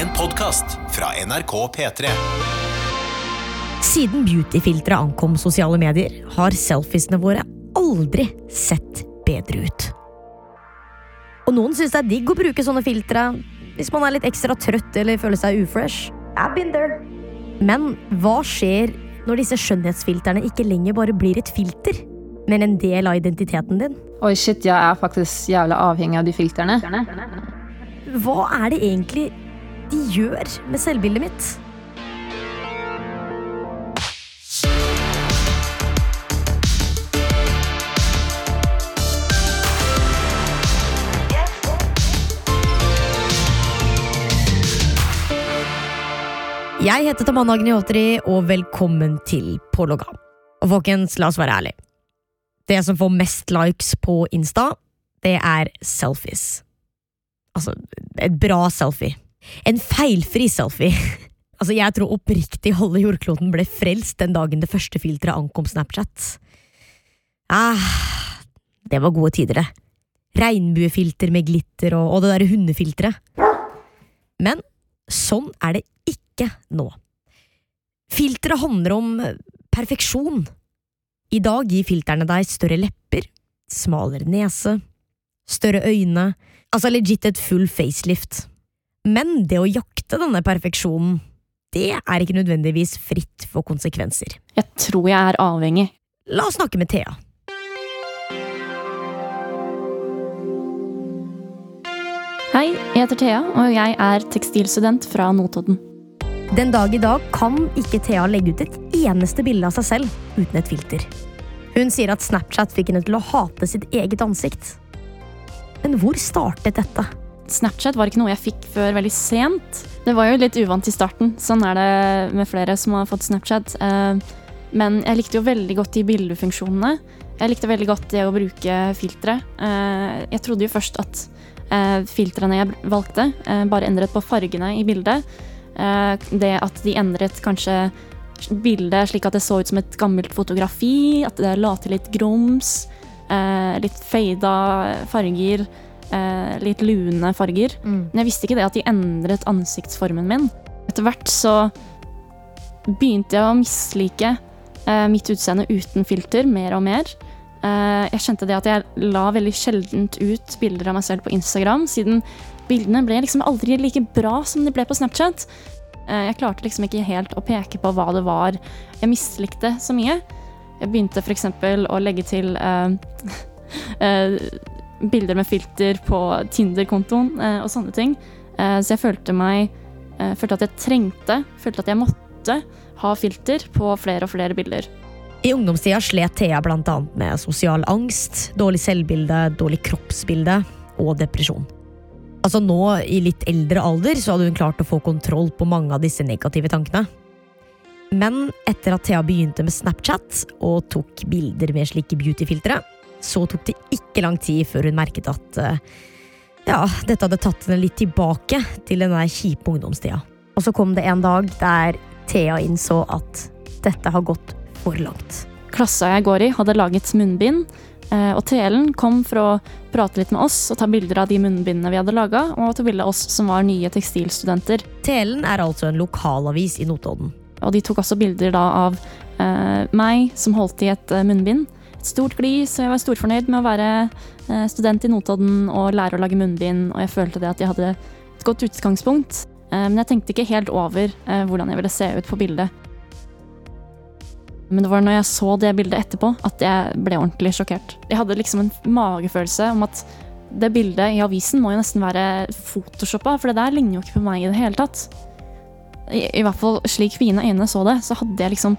En podkast fra NRK P3. Siden beautyfilteret ankom sosiale medier, har selfiesene våre aldri sett bedre ut. Og noen syns det er digg å bruke sånne filtre hvis man er litt ekstra trøtt eller føler seg ufresh. I've been there. Men hva skjer når disse skjønnhetsfiltrene ikke lenger bare blir et filter, men en del av identiteten din? Oi, shit, jeg er faktisk jævla avhengig av de filtrene. Hva er det egentlig de gjør med selvbildet mitt? Jeg heter Tamanna Agniotri, og velkommen til Pålogga. Og folkens, la oss være ærlige. Det som får mest likes på Insta, det er selfies. Altså, et bra selfie. En feilfri selfie. Altså, Jeg tror oppriktig halve jordkloden ble frelst den dagen det første filteret ankom Snapchat. Ah, det var gode tider, det. Regnbuefilter med glitter og, og det derre hundefilteret. Men sånn er det ikke nå. Filteret handler om perfeksjon. I dag gir filterne deg større lepper, smalere nese, større øyne, altså legit et full facelift. Men det å jakte denne perfeksjonen, det er ikke nødvendigvis fritt for konsekvenser. Jeg tror jeg er avhengig. La oss snakke med Thea. Hei, jeg heter Thea, og jeg er tekstilstudent fra Notodden. Den dag i dag kan ikke Thea legge ut et eneste bilde av seg selv uten et filter. Hun sier at Snapchat fikk henne til å hate sitt eget ansikt. Men hvor startet dette? Snapchat var ikke noe jeg fikk før veldig sent. Det var jo litt uvant i starten. Sånn er det med flere som har fått Snapchat. Eh, Men jeg likte jo veldig godt de bildefunksjonene. Jeg likte veldig godt det å bruke filtre. Eh, Jeg trodde jo først at eh, filtrene jeg valgte, bare endret på fargene i bildet. Det at de endret kanskje bildet slik at det så ut som et gammelt fotografi, at det la til litt grums, litt fada farger, eh, litt lune farger. Men jeg visste ikke det at de endret ansiktsformen min. Etter hvert så begynte jeg å mislike eh, mitt utseende uten filter mer og mer. Eh, jeg kjente det at jeg la veldig sjeldent ut bilder av meg selv på Instagram, siden bildene ble liksom aldri like bra som de ble på Snapchat. Eh, jeg klarte liksom ikke helt å peke på hva det var jeg mislikte så mye. Jeg begynte f.eks. å legge til eh, bilder med filter på Tinder-kontoen eh, og sånne ting. Eh, så jeg følte meg eh, Følte at jeg trengte, følte at jeg måtte ha filter på flere og flere bilder. I ungdomstida slet Thea annet med sosial angst, dårlig selvbilde, dårlig kroppsbilde og depresjon. Altså Nå, i litt eldre alder, så hadde hun klart å få kontroll på mange av disse negative tankene. Men etter at Thea begynte med Snapchat og tok bilder med slike beautyfiltre, så tok det ikke lang tid før hun merket at eh, ja, dette hadde tatt henne litt tilbake til den der kjipe ungdomstida. Og så kom det en dag der Thea innså at dette har gått for langt. Klassa jeg går i, hadde laget munnbind, eh, og Telen kom for å prate litt med oss og ta bilder av de munnbindene vi hadde laga, og ta bilde av oss som var nye tekstilstudenter. Telen er altså en lokalavis i Notodden. Og de tok også bilder da av eh, meg som holdt i et eh, munnbind. Stort glis, og jeg var storfornøyd med å være eh, student i Notodden og lære å lage munnbind, og jeg følte det at jeg hadde et godt utgangspunkt. Eh, men jeg tenkte ikke helt over eh, hvordan jeg ville se ut på bildet. Men det var når jeg så det bildet etterpå at jeg ble ordentlig sjokkert. Jeg hadde liksom en magefølelse om at det bildet i avisen må jo nesten være photoshoppa, for det der ligner jo ikke på meg i det hele tatt. I, i hvert fall slik mine øyne så det, så hadde jeg liksom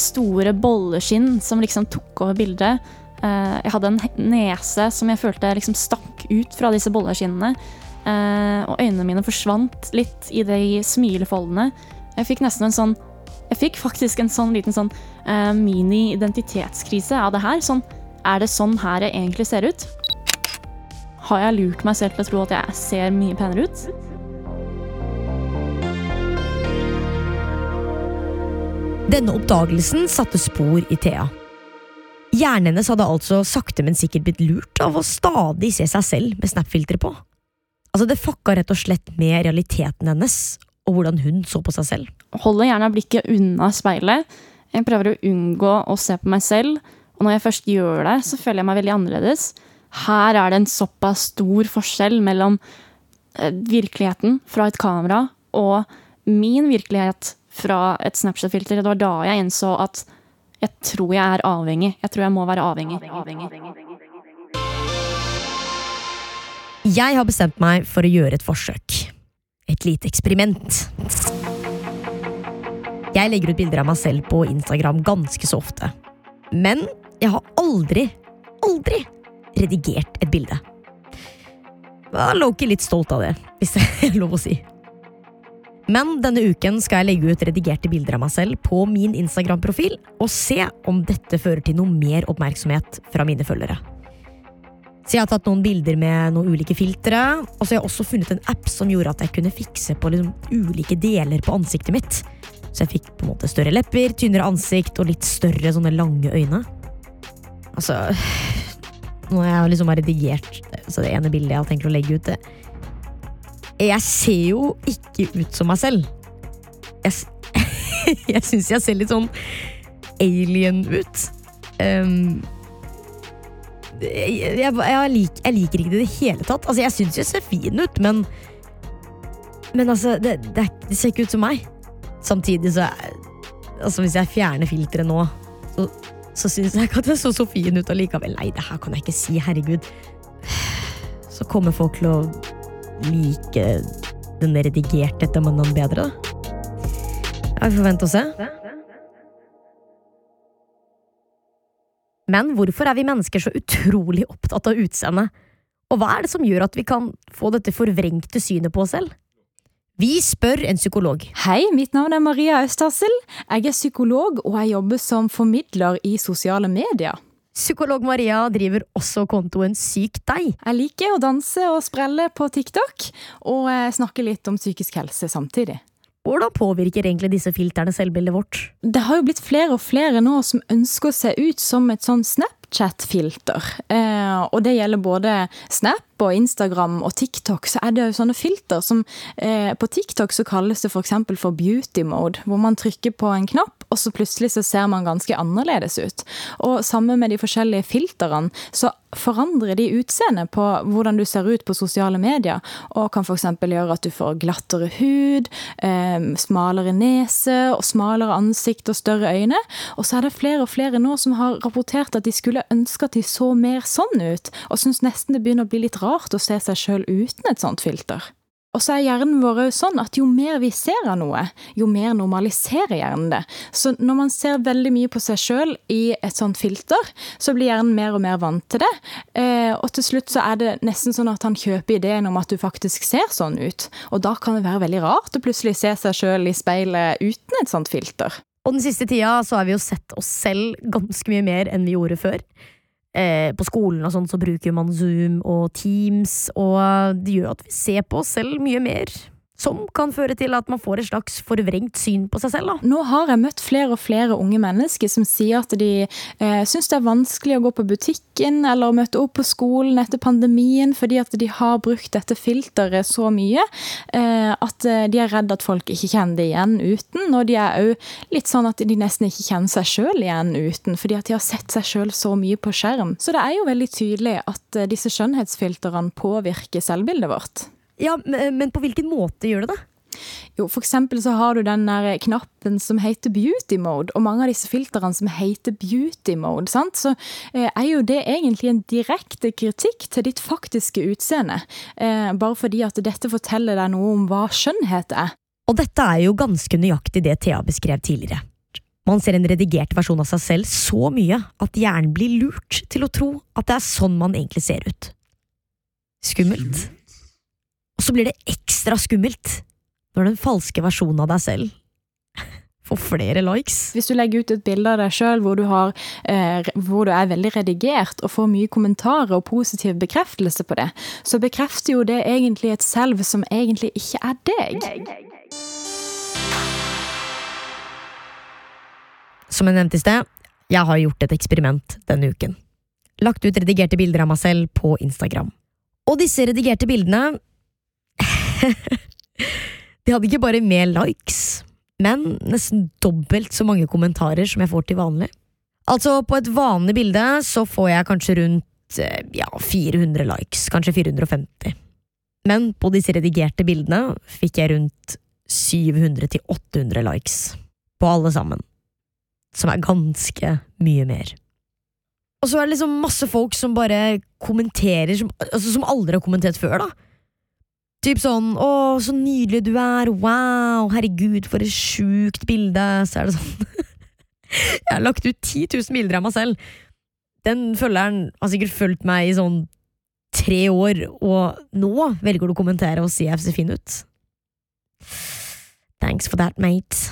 store bolleskinn som liksom tok over bildet. Eh, jeg hadde en nese som jeg følte liksom stakk ut fra disse bolleskinnene. Eh, og øynene mine forsvant litt i de smilefoldene. Jeg fikk nesten en sånn Jeg fikk faktisk en sånn liten sånn eh, mini-identitetskrise av det her. Sånn, er det sånn her jeg egentlig ser ut? Har jeg lurt meg selv til å tro at jeg ser mye penere ut? Denne oppdagelsen satte spor i Thea. Hjernen hennes hadde altså sakte, men sikkert blitt lurt av å stadig se seg selv med Snap-filteret på. Altså, det fucka rett og slett med realiteten hennes, og hvordan hun så på seg selv. Holder gjerne blikket unna speilet. Jeg prøver å unngå å se på meg selv, og når jeg først gjør det, så føler jeg meg veldig annerledes. Her er det en såpass stor forskjell mellom eh, virkeligheten fra et kamera og min virkelighet fra et Snapchat-filter. Det var da jeg innså at jeg tror jeg er avhengig. Jeg tror jeg må være avhengig. Jeg har bestemt meg for å gjøre et forsøk. Et lite eksperiment. Jeg legger ut bilder av meg selv på Instagram ganske så ofte. Men jeg har aldri, aldri redigert et bilde. Jeg er Loki litt stolt av det, hvis det er lov å si. Men denne uken skal jeg legge ut redigerte bilder av meg selv på min Instagram-profil, og se om dette fører til noe mer oppmerksomhet fra mine følgere. Så jeg har tatt noen bilder med noen ulike filtre, og så har jeg også funnet en app som gjorde at jeg kunne fikse på liksom ulike deler på ansiktet mitt. Så jeg fikk på en måte større lepper, tynnere ansikt og litt større sånne lange øyne. Altså Når jeg liksom har redigert så det ene bildet jeg har tenkt å legge ut det, Jeg ser jo ikke ut som meg selv. Jeg, jeg syns jeg ser litt sånn alien ut. Um, jeg, jeg, jeg, lik, jeg liker ikke det i det hele tatt. Altså, jeg syns jeg ser fin ut, men Men altså, det, det, det ser ikke ut som meg. Samtidig så Altså, hvis jeg fjerner filteret nå, så, så syns jeg ikke at jeg så så fin ut allikevel. Nei, det her kan jeg ikke si, herregud. Så kommer folk til å like den redigerte ettermannen bedre. Vi får vente og se. Men hvorfor er vi mennesker så utrolig opptatt av utseendet? Og hva er det som gjør at vi kan få dette forvrengte synet på oss selv? Vi spør en psykolog. Hei, mitt navn er Maria Østhassel. Jeg er psykolog, og jeg jobber som formidler i sosiale medier. Psykolog Maria driver også kontoen Syk deg. Jeg liker å danse og sprelle på TikTok, og snakke snakker litt om psykisk helse samtidig. Hvordan påvirker egentlig disse filterne selvbildet vårt? Det har jo blitt flere og flere nå som ønsker å se ut som et sånn Snapchat-filter. Eh, og det gjelder både Snap og Instagram og TikTok, så er det jo sånne filter som eh, På TikTok så kalles det f.eks. For, for beauty mode, hvor man trykker på en knapp, og så plutselig så ser man ganske annerledes ut. Og sammen med de forskjellige filtrene, så forandrer de utseendet på hvordan du ser ut på sosiale medier, og kan f.eks. gjøre at du får glattere hud, eh, smalere nese og smalere ansikt og større øyne. Og så er det flere og flere nå som har rapportert at de skulle ønske at de så mer sånn ut, og syns nesten det begynner å bli litt rart å se seg sjøl uten et sånt filter. Og så er hjernen vår sånn at jo mer vi ser av noe, jo mer normaliserer hjernen det. Så når man ser veldig mye på seg sjøl i et sånt filter, så blir hjernen mer og mer vant til det. Eh, og til slutt så er det nesten sånn at han kjøper ideen om at du faktisk ser sånn ut. Og da kan det være veldig rart å plutselig se seg sjøl i speilet uten et sånt filter. Og den siste tida så har vi jo sett oss selv ganske mye mer enn vi gjorde før. Eh, på skolen og sånn så bruker man Zoom og Teams, og det gjør at vi ser på oss selv mye mer. Som kan føre til at man får et slags forvrengt syn på seg selv. da. Nå har jeg møtt flere og flere unge mennesker som sier at de eh, syns det er vanskelig å gå på butikken eller møte opp på skolen etter pandemien fordi at de har brukt dette filteret så mye eh, at eh, de er redd at folk ikke kjenner det igjen uten. Og de er òg litt sånn at de nesten ikke kjenner seg sjøl igjen uten, fordi at de har sett seg sjøl så mye på skjerm. Så det er jo veldig tydelig at eh, disse skjønnhetsfiltrene påvirker selvbildet vårt. Ja, men men på hvilken måte gjør det det? Jo, for eksempel så har du den der knappen som heter beauty mode, og mange av disse filtrene som heter beauty mode, sant? så eh, er jo det egentlig en direkte kritikk til ditt faktiske utseende. Eh, bare fordi at dette forteller deg noe om hva skjønnhet er. Og dette er jo ganske nøyaktig det Thea beskrev tidligere. Man ser en redigert versjon av seg selv så mye at hjernen blir lurt til å tro at det er sånn man egentlig ser ut. Skummelt. Og så blir det ekstra skummelt når den falske versjonen av deg selv får flere likes. Hvis du legger ut et bilde av deg sjøl hvor, eh, hvor du er veldig redigert og får mye kommentarer og positiv bekreftelse på det, så bekrefter jo det egentlig et selv som egentlig ikke er deg. Som jeg nevnte i sted, jeg har gjort et eksperiment denne uken. Lagt ut redigerte bilder av meg selv på Instagram. Og disse redigerte bildene De hadde ikke bare mer likes, men nesten dobbelt så mange kommentarer som jeg får til vanlig. Altså, på et vanlig bilde så får jeg kanskje rundt eh, ja, 400 likes, kanskje 450. Men på disse redigerte bildene fikk jeg rundt 700-800 likes. På alle sammen. Som er ganske mye mer. Og så er det liksom masse folk som bare kommenterer, som, altså som aldri har kommentert før, da. Typ sånn 'Å, så nydelig du er. Wow. Herregud, for et sjukt bilde.' Så er det sånn Jeg har lagt ut 10 000 bilder av meg selv. Den følgeren har sikkert fulgt meg i sånn tre år, og nå velger du å kommentere og si jeg ser fin ut. Thanks for that, mate.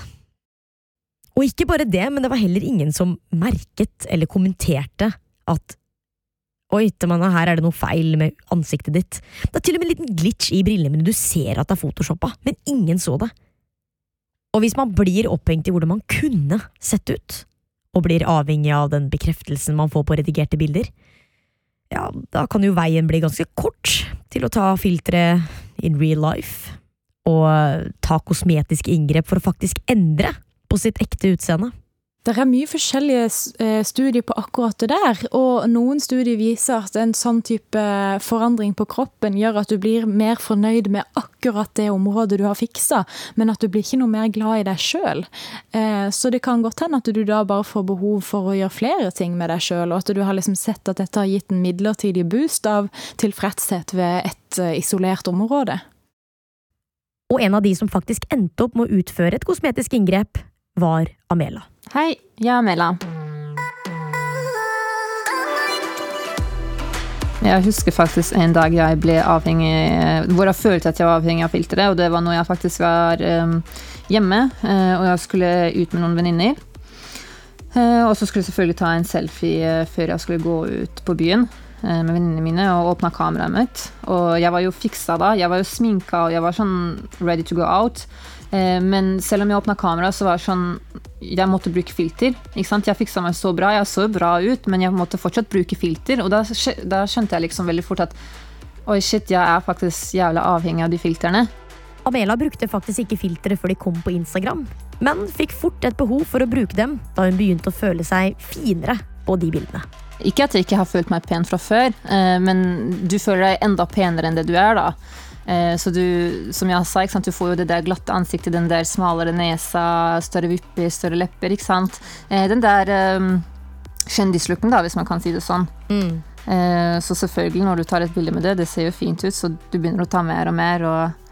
Og ikke bare det, men det var heller ingen som merket eller kommenterte at Oi, manna, her er det noe feil med ansiktet ditt. Det er til og med en liten glitch i brillene mine, du ser at det er photoshoppa, men ingen så det. Og hvis man blir opphengt i hvordan man kunne sett ut, og blir avhengig av den bekreftelsen man får på redigerte bilder, ja, da kan jo veien bli ganske kort til å ta filteret in real life, og ta kosmetiske inngrep for å faktisk endre på sitt ekte utseende. Det er mye forskjellige eh, studier på akkurat det der, og noen studier viser at en sånn type forandring på kroppen gjør at du blir mer fornøyd med akkurat det området du har fiksa, men at du blir ikke noe mer glad i deg sjøl. Eh, så det kan godt hende at du da bare får behov for å gjøre flere ting med deg sjøl, og at du har liksom sett at dette har gitt en midlertidig boost av tilfredshet ved et eh, isolert område. Og en av de som faktisk endte opp med å utføre et kosmetisk inngrep, var Amela. Hei, jeg er Mela. Jeg husker faktisk en dag jeg ble avhengig Hvor jeg følte at jeg var avhengig av filteret. Og det var når jeg faktisk var um, hjemme uh, og jeg skulle ut med noen venninner. Uh, og så skulle jeg selvfølgelig ta en selfie uh, før jeg skulle gå ut på byen med venninnene mine og åpna kameraet mitt. Og jeg var jo fiksa da. Jeg var jo sminka og jeg var sånn ready to go out. Eh, men selv om jeg åpna kamera, så var det sånn Jeg måtte bruke filter. ikke sant? Jeg fiksa meg så bra, jeg så bra ut, men jeg måtte fortsatt bruke filter. Og da, da skjønte jeg liksom veldig fort at oi, shit, jeg er faktisk jævla avhengig av de filterne. Amela brukte faktisk ikke filtre før de kom på Instagram, men fikk fort et behov for å bruke dem da hun begynte å føle seg finere på de bildene. Ikke at jeg ikke har følt meg pen fra før, eh, men du føler deg enda penere enn det du er da. Eh, så du, som jeg sa, sant, du får jo det der glatte ansiktet, den der smalere nesa, større vipper, større lepper. ikke sant? Eh, den der um, kjendislooken, da, hvis man kan si det sånn. Mm. Så selvfølgelig, når du tar et bilde med det, det ser jo fint ut, så du begynner å ta mer og mer og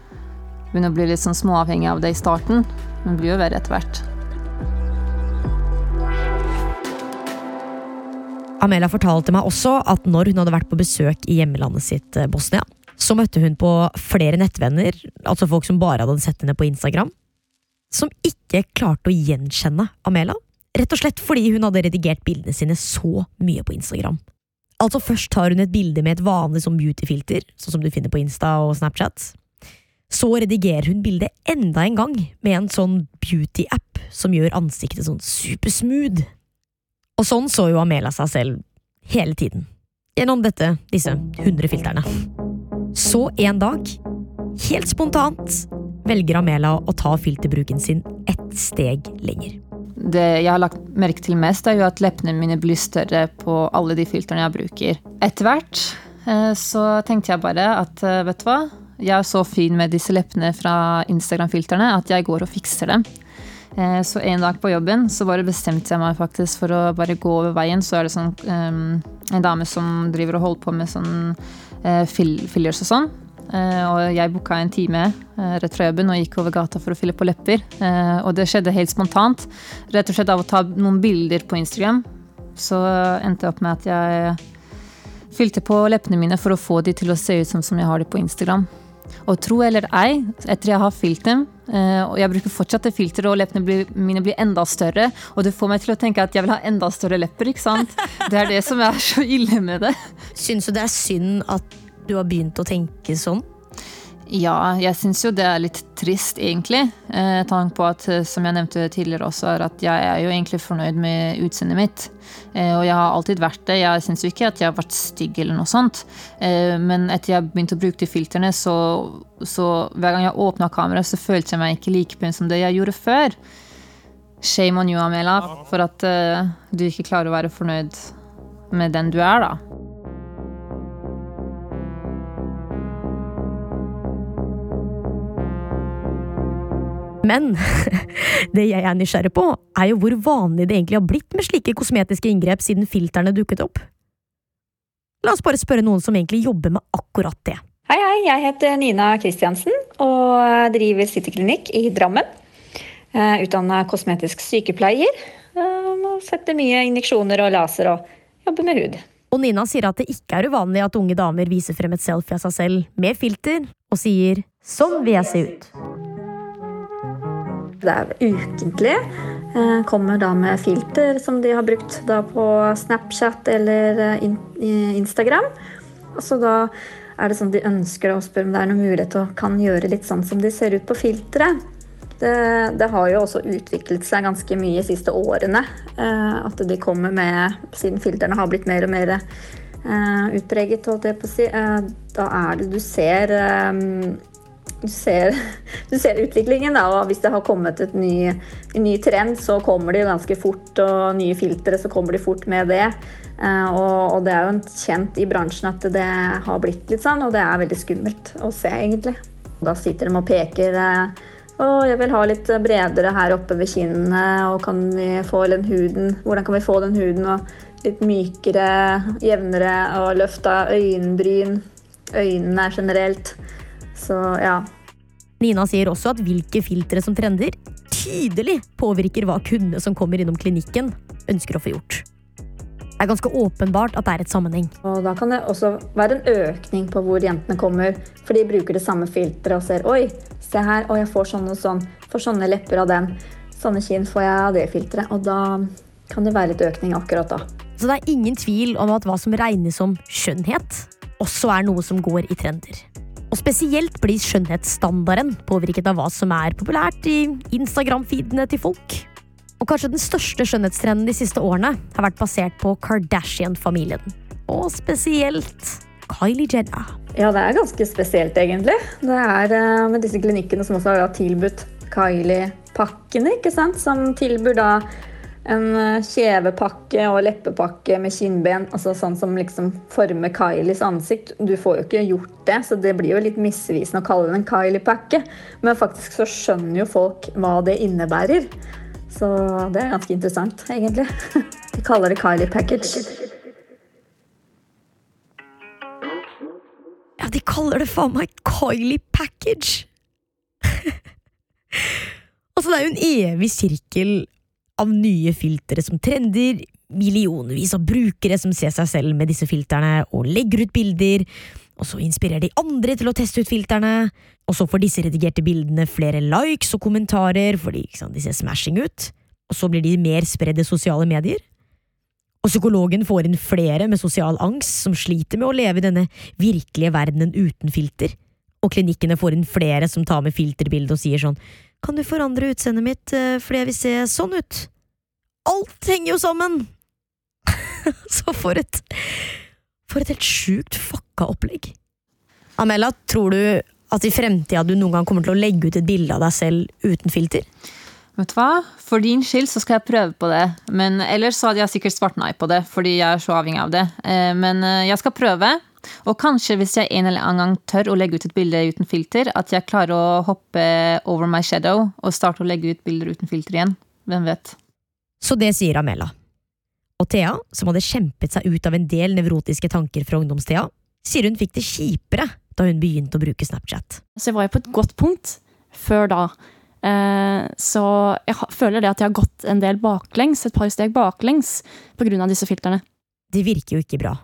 begynner å bli litt sånn småavhengig av det i starten. Men blir jo verre etter hvert. Amela fortalte meg også at når hun hadde vært på besøk i hjemlandet sitt Bosnia, så møtte hun på flere nettvenner, altså folk som bare hadde sett henne på Instagram, som ikke klarte å gjenkjenne Amela. Rett og slett fordi hun hadde redigert bildene sine så mye på Instagram. Altså Først tar hun et bilde med et vanlig som beautyfilter, sånn som du finner på Insta og Snapchat. Så redigerer hun bildet enda en gang med en sånn beauty-app som gjør ansiktet sånn supersmooth. Og sånn så jo Amela seg selv hele tiden. Gjennom dette, disse 100 filterne. Så en dag, helt spontant, velger Amela å ta filterbruken sin ett steg lenger. Det jeg har lagt merke til mest, er jo at leppene mine blir større på alle de filtrene jeg bruker. Etter hvert eh, så tenkte jeg bare at eh, vet du hva, jeg er så fin med disse leppene fra Instagram-filtrene at jeg går og fikser dem. Eh, så en dag på jobben så bare bestemte jeg meg faktisk for å bare gå over veien. Så er det sånn en dame som driver og holder på med sånn Eh, fillers og sånn. Uh, og jeg booka en time uh, rett fra jobben og gikk over gata for å fylle på lepper. og det skjedde helt spontant. Rett og slett av å ta noen bilder på Instagram. Så endte jeg opp med at jeg fylte på leppene mine for å få de til å se ut som, som jeg har de på Instagram. Og tro eller ei, etter jeg har fylt dem, og jeg bruker fortsatt det filteret, og leppene mine blir enda større, og det får meg til å tenke at jeg vil ha enda større lepper, ikke sant? Det er det som er så ille med det. Syns du det er synd at du har begynt å tenke sånn? Ja, jeg syns jo det er litt trist, egentlig. Eh, tanke på at, eh, som jeg nevnte tidligere også, er at jeg er jo egentlig fornøyd med utseendet mitt. Eh, og jeg har alltid vært det. Jeg syns jo ikke at jeg har vært stygg eller noe sånt. Eh, men etter jeg begynte å bruke de filtrene, så, så hver gang jeg åpna kameraet, så følte jeg meg ikke like pen som det jeg gjorde før. Shame on you, Amela, for at eh, du ikke klarer å være fornøyd med den du er, da. Men det jeg er nysgjerrig på, er jo hvor vanlig det egentlig har blitt med slike kosmetiske inngrep siden filterne dukket opp. La oss bare spørre noen som egentlig jobber med akkurat det. Hei, hei. Jeg heter Nina Kristiansen og driver Cityklinikk i Drammen. Eh, Utdanna kosmetisk sykepleier. Eh, og Setter mye injeksjoner og laser og jobber med hud. Og Nina sier at det ikke er uvanlig at unge damer viser frem et selfie av seg selv med filter, og sier 'sånn vil jeg se ut'. Det er ukentlig. Eh, Kommer da med filter som de har brukt da på Snapchat eller eh, i Instagram. Og så da er det sånn de ønsker å spørre om det er noen mulighet til å kan gjøre litt sånn som de ser ut på filteret. Det, det har jo også utviklet seg ganske mye de siste årene. eh, At de kommer med Siden filtrene har blitt mer og mer eh, utpreget, holdt jeg på å si. eh, Da er det du ser eh, du ser, du ser utviklingen, da, og hvis det har kommet et ny, en ny trend, så kommer de ganske fort, og nye filtre, så kommer de fort med det. Eh, og, og det er jo kjent i bransjen at det har blitt litt sånn, og det er veldig skummelt å se, egentlig. Da sitter de og peker eh, å, jeg vil ha litt bredere her oppe ved kinnene, og kan vi få den huden Hvordan kan vi få den huden og litt mykere, jevnere, og løfta øyenbryn, øynene generelt. Så ja. Nina sier også at hvilke filtre som trender, tydelig påvirker hva kundene som kommer innom klinikken, ønsker å få gjort. Det er ganske åpenbart at det er et sammenheng. Og da kan det også være en økning på hvor jentene kommer, for de bruker det samme filteret og ser Oi, se her, og jeg får sånn og sånn. Får sånne lepper av den. Sånne kinn får jeg av det filteret. Og da kan det være litt økning akkurat da. Så det er ingen tvil om at hva som regnes som skjønnhet, også er noe som går i trender. Og spesielt blir skjønnhetsstandarden påvirket av hva som er populært i Instagram-feedene til folk. Og kanskje den største skjønnhetstrenden de siste årene har vært basert på Kardashian-familien. Og spesielt Kylie Jenner. Ja, det er ganske spesielt, egentlig. Det er eh, med disse klinikkene som også har tilbudt Kylie-pakkene, ikke sant? Som tilbyr da en eh, kjevepakke og leppepakke med kinnben, altså sånn som liksom former Kylies ansikt. Du får jo ikke gjort det, så det blir jo litt misvisende å kalle det en Kylie-pakke. Men faktisk så skjønner jo folk hva det innebærer. Så det er ganske interessant, egentlig. De kaller det Kylie package. Ja, de kaller det faen meg Kylie package! altså, det er jo en evig sirkel av nye filtre som trender, millionvis av brukere som ser seg selv med disse filtrene og legger ut bilder, og så inspirerer de andre til å teste ut filtrene, og så får disse redigerte bildene flere likes og kommentarer fordi sant, de ser smashing ut, og så blir de mer spredd i sosiale medier. Og psykologen får inn flere med sosial angst som sliter med å leve i denne virkelige verdenen uten filter. Og klinikkene får inn flere som tar med filterbilde og sier sånn Kan du forandre utseendet mitt eh, fordi jeg vil se sånn ut? Alt henger jo sammen! Så for et For et helt sjukt fucka opplegg. Amela, tror du at i fremtida du noen gang kommer til å legge ut et bilde av deg selv uten filter? Vet du hva? For din skyld så skal jeg prøve på det. Men ellers så hadde jeg sikkert svart nei på det, fordi jeg er så avhengig av det. Eh, Men eh, jeg skal prøve. Og kanskje hvis jeg en eller annen gang tør å legge ut et bilde uten filter, at jeg klarer å hoppe over my shadow og starte å legge ut bilder uten filter igjen. Hvem vet? Så det sier Amela. Og Thea, som hadde kjempet seg ut av en del nevrotiske tanker fra ungdomstida, sier hun fikk det kjipere da hun begynte å bruke Snapchat. Så jeg var jo på et godt punkt før da. Eh, så jeg føler det at jeg har gått en del baklengs, et par steg baklengs, av disse filtrene. Det virker jo ikke bra.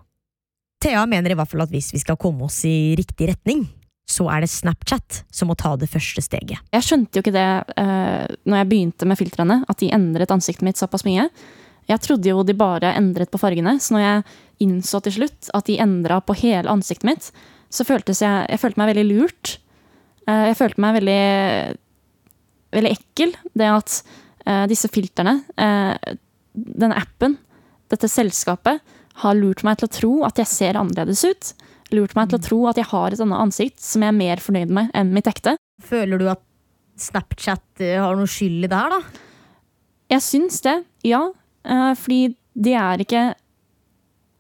Thea mener i hvert fall at hvis vi skal komme oss i riktig retning, så er det Snapchat som må ta det første steget. Jeg skjønte jo ikke det uh, når jeg begynte med filtrene, at de endret ansiktet mitt såpass mye. Jeg trodde jo de bare endret på fargene, så når jeg innså til slutt at de endra på hele ansiktet mitt, så føltes jeg, jeg følte meg veldig lurt. Uh, jeg følte meg veldig, veldig ekkel. Det at uh, disse filtrene, denne appen, dette selskapet, har lurt meg til å tro at jeg ser annerledes ut. Lurt meg til å tro at jeg har et annet ansikt som jeg er mer fornøyd med enn mitt ekte. Føler du at Snapchat eh, har noe skyld i det her, da? Jeg syns det, ja. Eh, fordi de er ikke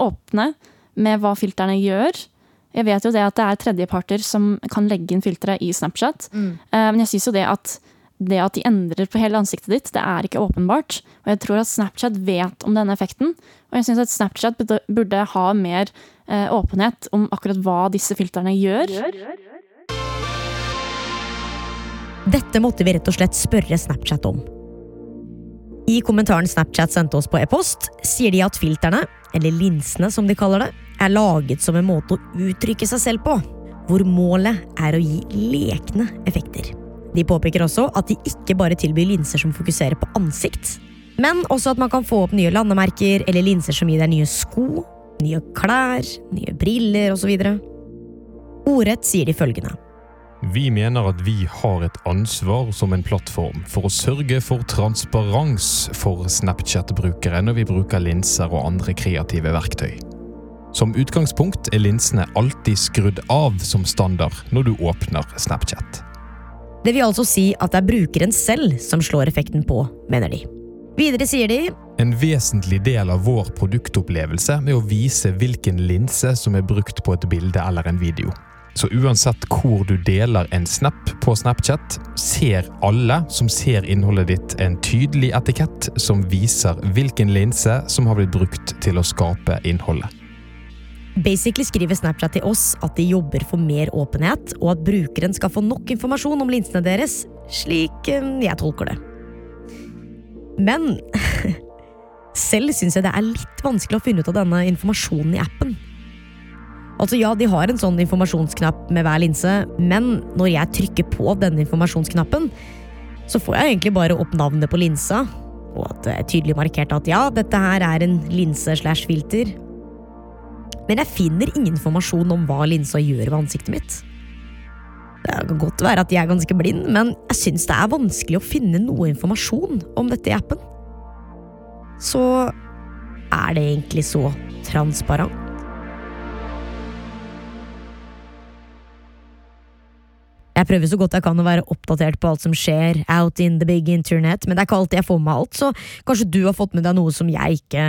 åpne med hva filterne gjør. Jeg vet jo det at det er tredjeparter som kan legge inn filtre i Snapchat. Mm. Eh, Men jeg syns jo det at det at de endrer på hele ansiktet ditt, det er ikke åpenbart. Og jeg tror at Snapchat vet om denne effekten. Og jeg syns at Snapchat burde- ha mer eh, åpenhet om akkurat hva disse filtrene gjør. Dette måtte vi rett og slett spørre Snapchat om. I kommentaren Snapchat sendte oss på e-post, sier de at filterne, eller linsene som de kaller det, er laget som en måte å uttrykke seg selv på, hvor målet er å gi lekne effekter. De påpeker også at de ikke bare tilbyr linser som fokuserer på ansikt, men også at man kan få opp nye landemerker eller linser som gir deg nye sko, nye klær, nye briller osv. Ordrett sier de følgende. Vi mener at vi har et ansvar som en plattform for å sørge for transparens for Snapchat-brukere når vi bruker linser og andre kreative verktøy. Som utgangspunkt er linsene alltid skrudd av som standard når du åpner Snapchat. Det vil altså si at det er brukeren selv som slår effekten på, mener de. Videre sier de En vesentlig del av vår produktopplevelse er å vise hvilken linse som er brukt på et bilde eller en video. Så uansett hvor du deler en snap på Snapchat, ser alle som ser innholdet ditt en tydelig etikett som viser hvilken linse som har blitt brukt til å skape innholdet. Basically skriver Snapchat til oss at de jobber for mer åpenhet, og at brukeren skal få nok informasjon om linsene deres, slik eh, jeg tolker det. Men selv syns jeg det er litt vanskelig å finne ut av denne informasjonen i appen. Altså ja, De har en sånn informasjonsknapp med hver linse, men når jeg trykker på denne informasjonsknappen, så får jeg egentlig bare opp navnet på linsa, og at det er tydelig markert at ja, dette her er en linse slash filter. Men jeg finner ingen informasjon om hva linsa gjør ved ansiktet mitt. Det kan godt være at jeg er ganske blind, men jeg syns det er vanskelig å finne noe informasjon om dette i appen. Så er det egentlig så transparent? Jeg prøver så godt jeg kan å være oppdatert på alt som skjer out in the big internet, men det er ikke alltid jeg får med alt, så kanskje du har fått med deg noe som jeg ikke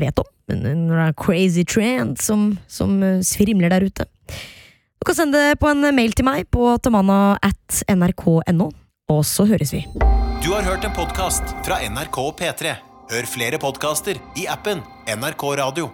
vet om? En, crazy trend som, som eh, svrimler der ute? Du kan sende det på en mail til meg på tamanna at nrk.no, og så høres vi. Du har hørt en podkast fra NRK P3. Hør flere podkaster i appen NRK Radio.